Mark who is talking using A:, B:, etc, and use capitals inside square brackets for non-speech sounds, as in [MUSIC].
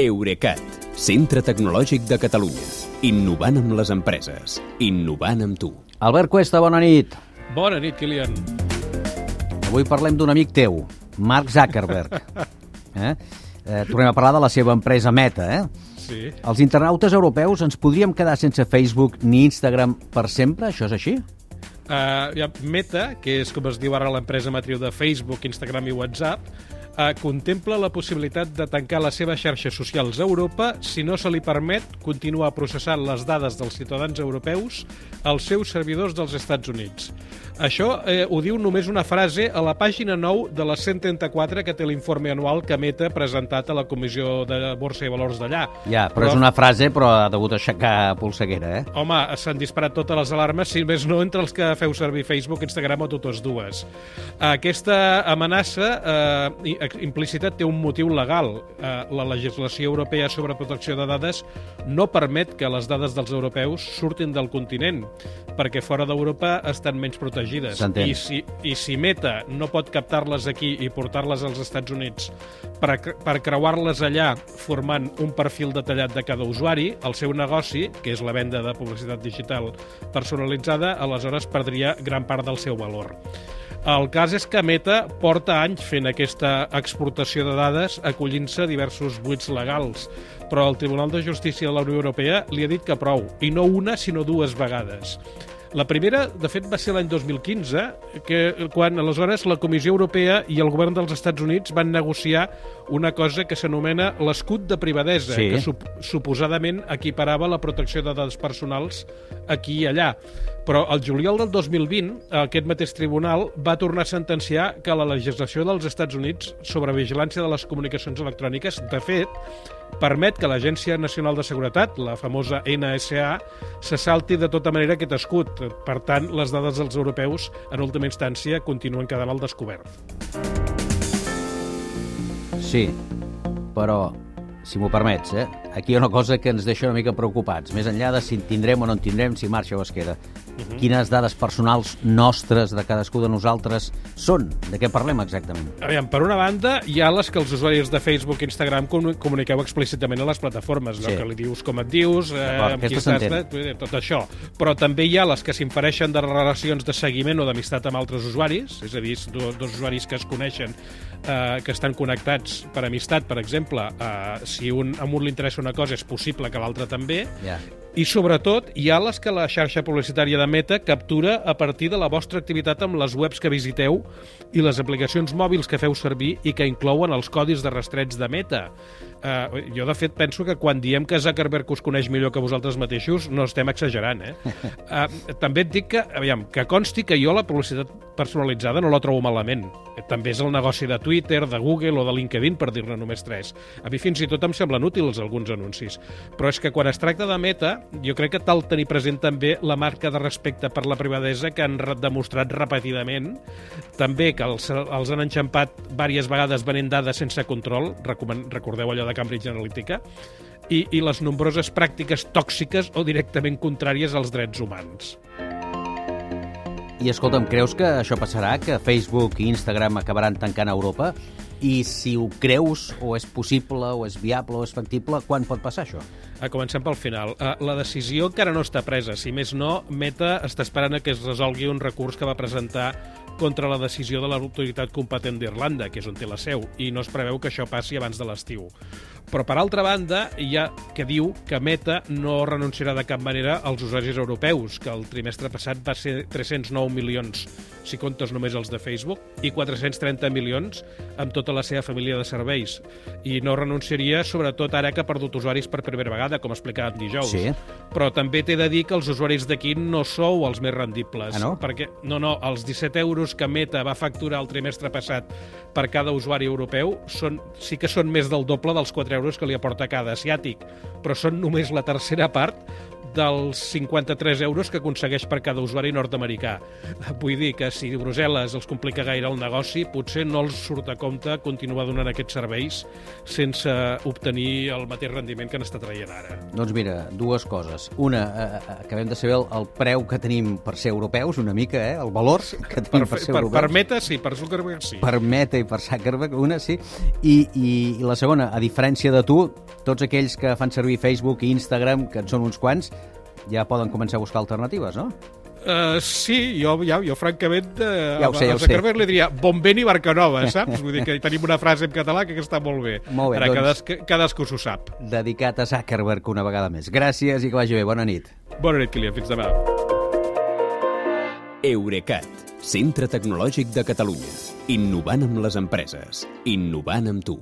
A: Eurecat, centre tecnològic de Catalunya. Innovant amb les empreses. Innovant amb tu.
B: Albert Cuesta, bona nit.
C: Bona nit, Kilian.
B: Avui parlem d'un amic teu, Mark Zuckerberg. [LAUGHS] Eh? Eh, tornem a parlar de la seva empresa Meta, eh?
C: Sí.
B: Els internautes europeus ens podríem quedar sense Facebook ni Instagram per sempre? Això és així?
C: Uh, ja, Meta, que és com es diu ara l'empresa matriu de Facebook, Instagram i WhatsApp, uh, contempla la possibilitat de tancar les seves xarxes socials a Europa si no se li permet continuar processant les dades dels ciutadans europeus als seus servidors dels Estats Units. Això eh, ho diu només una frase a la pàgina 9 de la 134 que té l'informe anual que Meta ha presentat a la Comissió de Borsa i Valors d'allà.
B: Ja, però, però és una frase, però ha degut aixecar polseguera, eh?
C: Home, s'han disparat totes les alarmes, si més no entre els que feu servir Facebook, Instagram o totes dues. Aquesta amenaça eh, implícita té un motiu legal. Eh, la legislació europea sobre protecció de dades no permet que les dades dels europeus surtin del continent, perquè fora d'Europa estan menys protegides. I si, I si Meta no pot captar-les aquí i portar-les als Estats Units per, per creuar-les allà formant un perfil detallat de cada usuari, el seu negoci, que és la venda de publicitat digital personalitzada, aleshores perdria gran part del seu valor. El cas és que Meta porta anys fent aquesta exportació de dades acollint-se a diversos buits legals, però el Tribunal de Justícia de la Unió Europea li ha dit que prou, i no una, sinó dues vegades. La primera, de fet, va ser l'any 2015, que quan aleshores la Comissió Europea i el govern dels Estats Units van negociar una cosa que s'anomena l'escut de privadesa,
B: Sí.
C: que sup suposadament equiparava la protecció de dades personals aquí i allà. Però el juliol del 2020, aquest mateix tribunal va tornar a sentenciar que la legislació dels Estats Units sobre vigilància de les comunicacions electròniques, de fet, permet que l'Agència Nacional de Seguretat, la famosa NSA, se salti de tota manera aquest escut. Per tant, les dades dels europeus, en última instància, continuen quedant al descobert.
B: Sí, però, si m'ho permets, eh? Aquí hi ha una cosa que ens deixa una mica preocupats, més enllà de si en tindrem o no en tindrem, si marxa o es queda. Uh -huh. Quines dades personals nostres de cadascú de nosaltres són? De què parlem exactament?
C: Aviam, per una banda, hi ha les que els usuaris de Facebook i Instagram com comuniqueu explícitament a les plataformes,
B: Sí.
C: no? que li dius com et dius, eh, amb qui estàs,
B: s'entén.
C: eh, tot això. Però també hi ha les que s'infereixen de relacions de seguiment o d'amistat amb altres usuaris, és a dir, dos, dos usuaris que es coneixen, eh, que estan connectats per amistat, per exemple, eh, si un, a un li interessa una cosa és possible que l'altre també,
B: Ja.
C: I sobretot hi ha les que la xarxa publicitària de Meta captura a partir de la vostra activitat amb les webs que visiteu i les aplicacions mòbils que feu servir i que inclouen els codis de rastreig de Meta. Uh, jo, de fet, penso que quan diem que Zuckerberg us coneix millor que vosaltres mateixos, no estem exagerant, eh? Uh, [LAUGHS] també et dic que, aviam, que consti que jo la publicitat personalitzada no la trobo malament. També és el negoci de Twitter, de Google o de LinkedIn, per dir-ne només tres. A mi fins i tot em semblen útils alguns anuncis. Però és que quan es tracta de Meta, jo crec que cal tenir present també la marca de respecte per la privadesa que han demostrat repetidament. També que els, els han enxampat diverses vegades venent dades sense control, recordeu allò de Cambridge Analytica, i, i les nombroses pràctiques tòxiques o directament contràries als drets humans.
B: I escolta'm, creus que això passarà, que Facebook i Instagram acabaran tancant a Europa? I si ho creus, o és possible, o és viable, o és factible, quan pot passar això?
C: A comencem pel final. Uh, la decisió encara no està presa. Si més no, Meta està esperant a que es resolgui un recurs que va presentar contra la decisió de l'autoritat competent d'Irlanda, que és on té la seu, i no es preveu que això passi abans de l'estiu. Però, per altra banda, hi ha que diu que Meta no renunciarà de cap manera als usuaris europeus, que el trimestre passat va ser 309 milions, si comptes només els de Facebook, i 430 milions amb tota la seva família de serveis. I no renunciaria, sobretot ara que ha perdut usuaris per primera vegada, com explicàvem dijous.
B: Sí.
C: Però també t'he de dir que els usuaris d'aquí no sou els més rendibles.
B: Ah, no?
C: Perquè, no, no, els 17 euros que Meta va facturar el trimestre passat per cada usuari europeu són, sí que són més del doble dels 4 euros que li aporta cada asiàtic, però són només la tercera part dels 53 euros que aconsegueix per cada usuari nord-americà. Vull dir que si Brussel·les els complica gaire el negoci, potser no els surt a compte continuar donant aquests serveis sense obtenir el mateix rendiment que n'està traient ara.
B: Doncs mira, dues coses. Una, eh, eh, acabem de saber el, el preu que tenim per ser europeus, una mica, eh? el valor que tenim per, per ser
C: per,
B: europeus.
C: per Meta sí, per Zuckerberg sí.
B: per Meta i per Zuckerberg, una sí, i, i, i la segona, a diferència de tu, tots aquells que fan servir Facebook i Instagram, que en són uns quants, ja poden començar a buscar alternatives, no?
C: Uh, sí, jo, ja, jo francament uh,
B: Ja ho sé, ja
C: a
B: ho sé.
C: Zuckerberg li diria bon vent i barca nova, [LAUGHS] saps? Vull dir que tenim una frase en català que està molt bé.
B: Molt bé,
C: Ara
B: doncs-
C: cadascú, cadascú s'ho sap.
B: Dedicat a Zuckerberg una vegada més. Gràcies i que vagi bé. Bona nit.
C: Bona nit, Kilian. Fins demà.
A: Eurecat, centre tecnològic de Catalunya. Innovant amb les empreses. Innovant amb tu.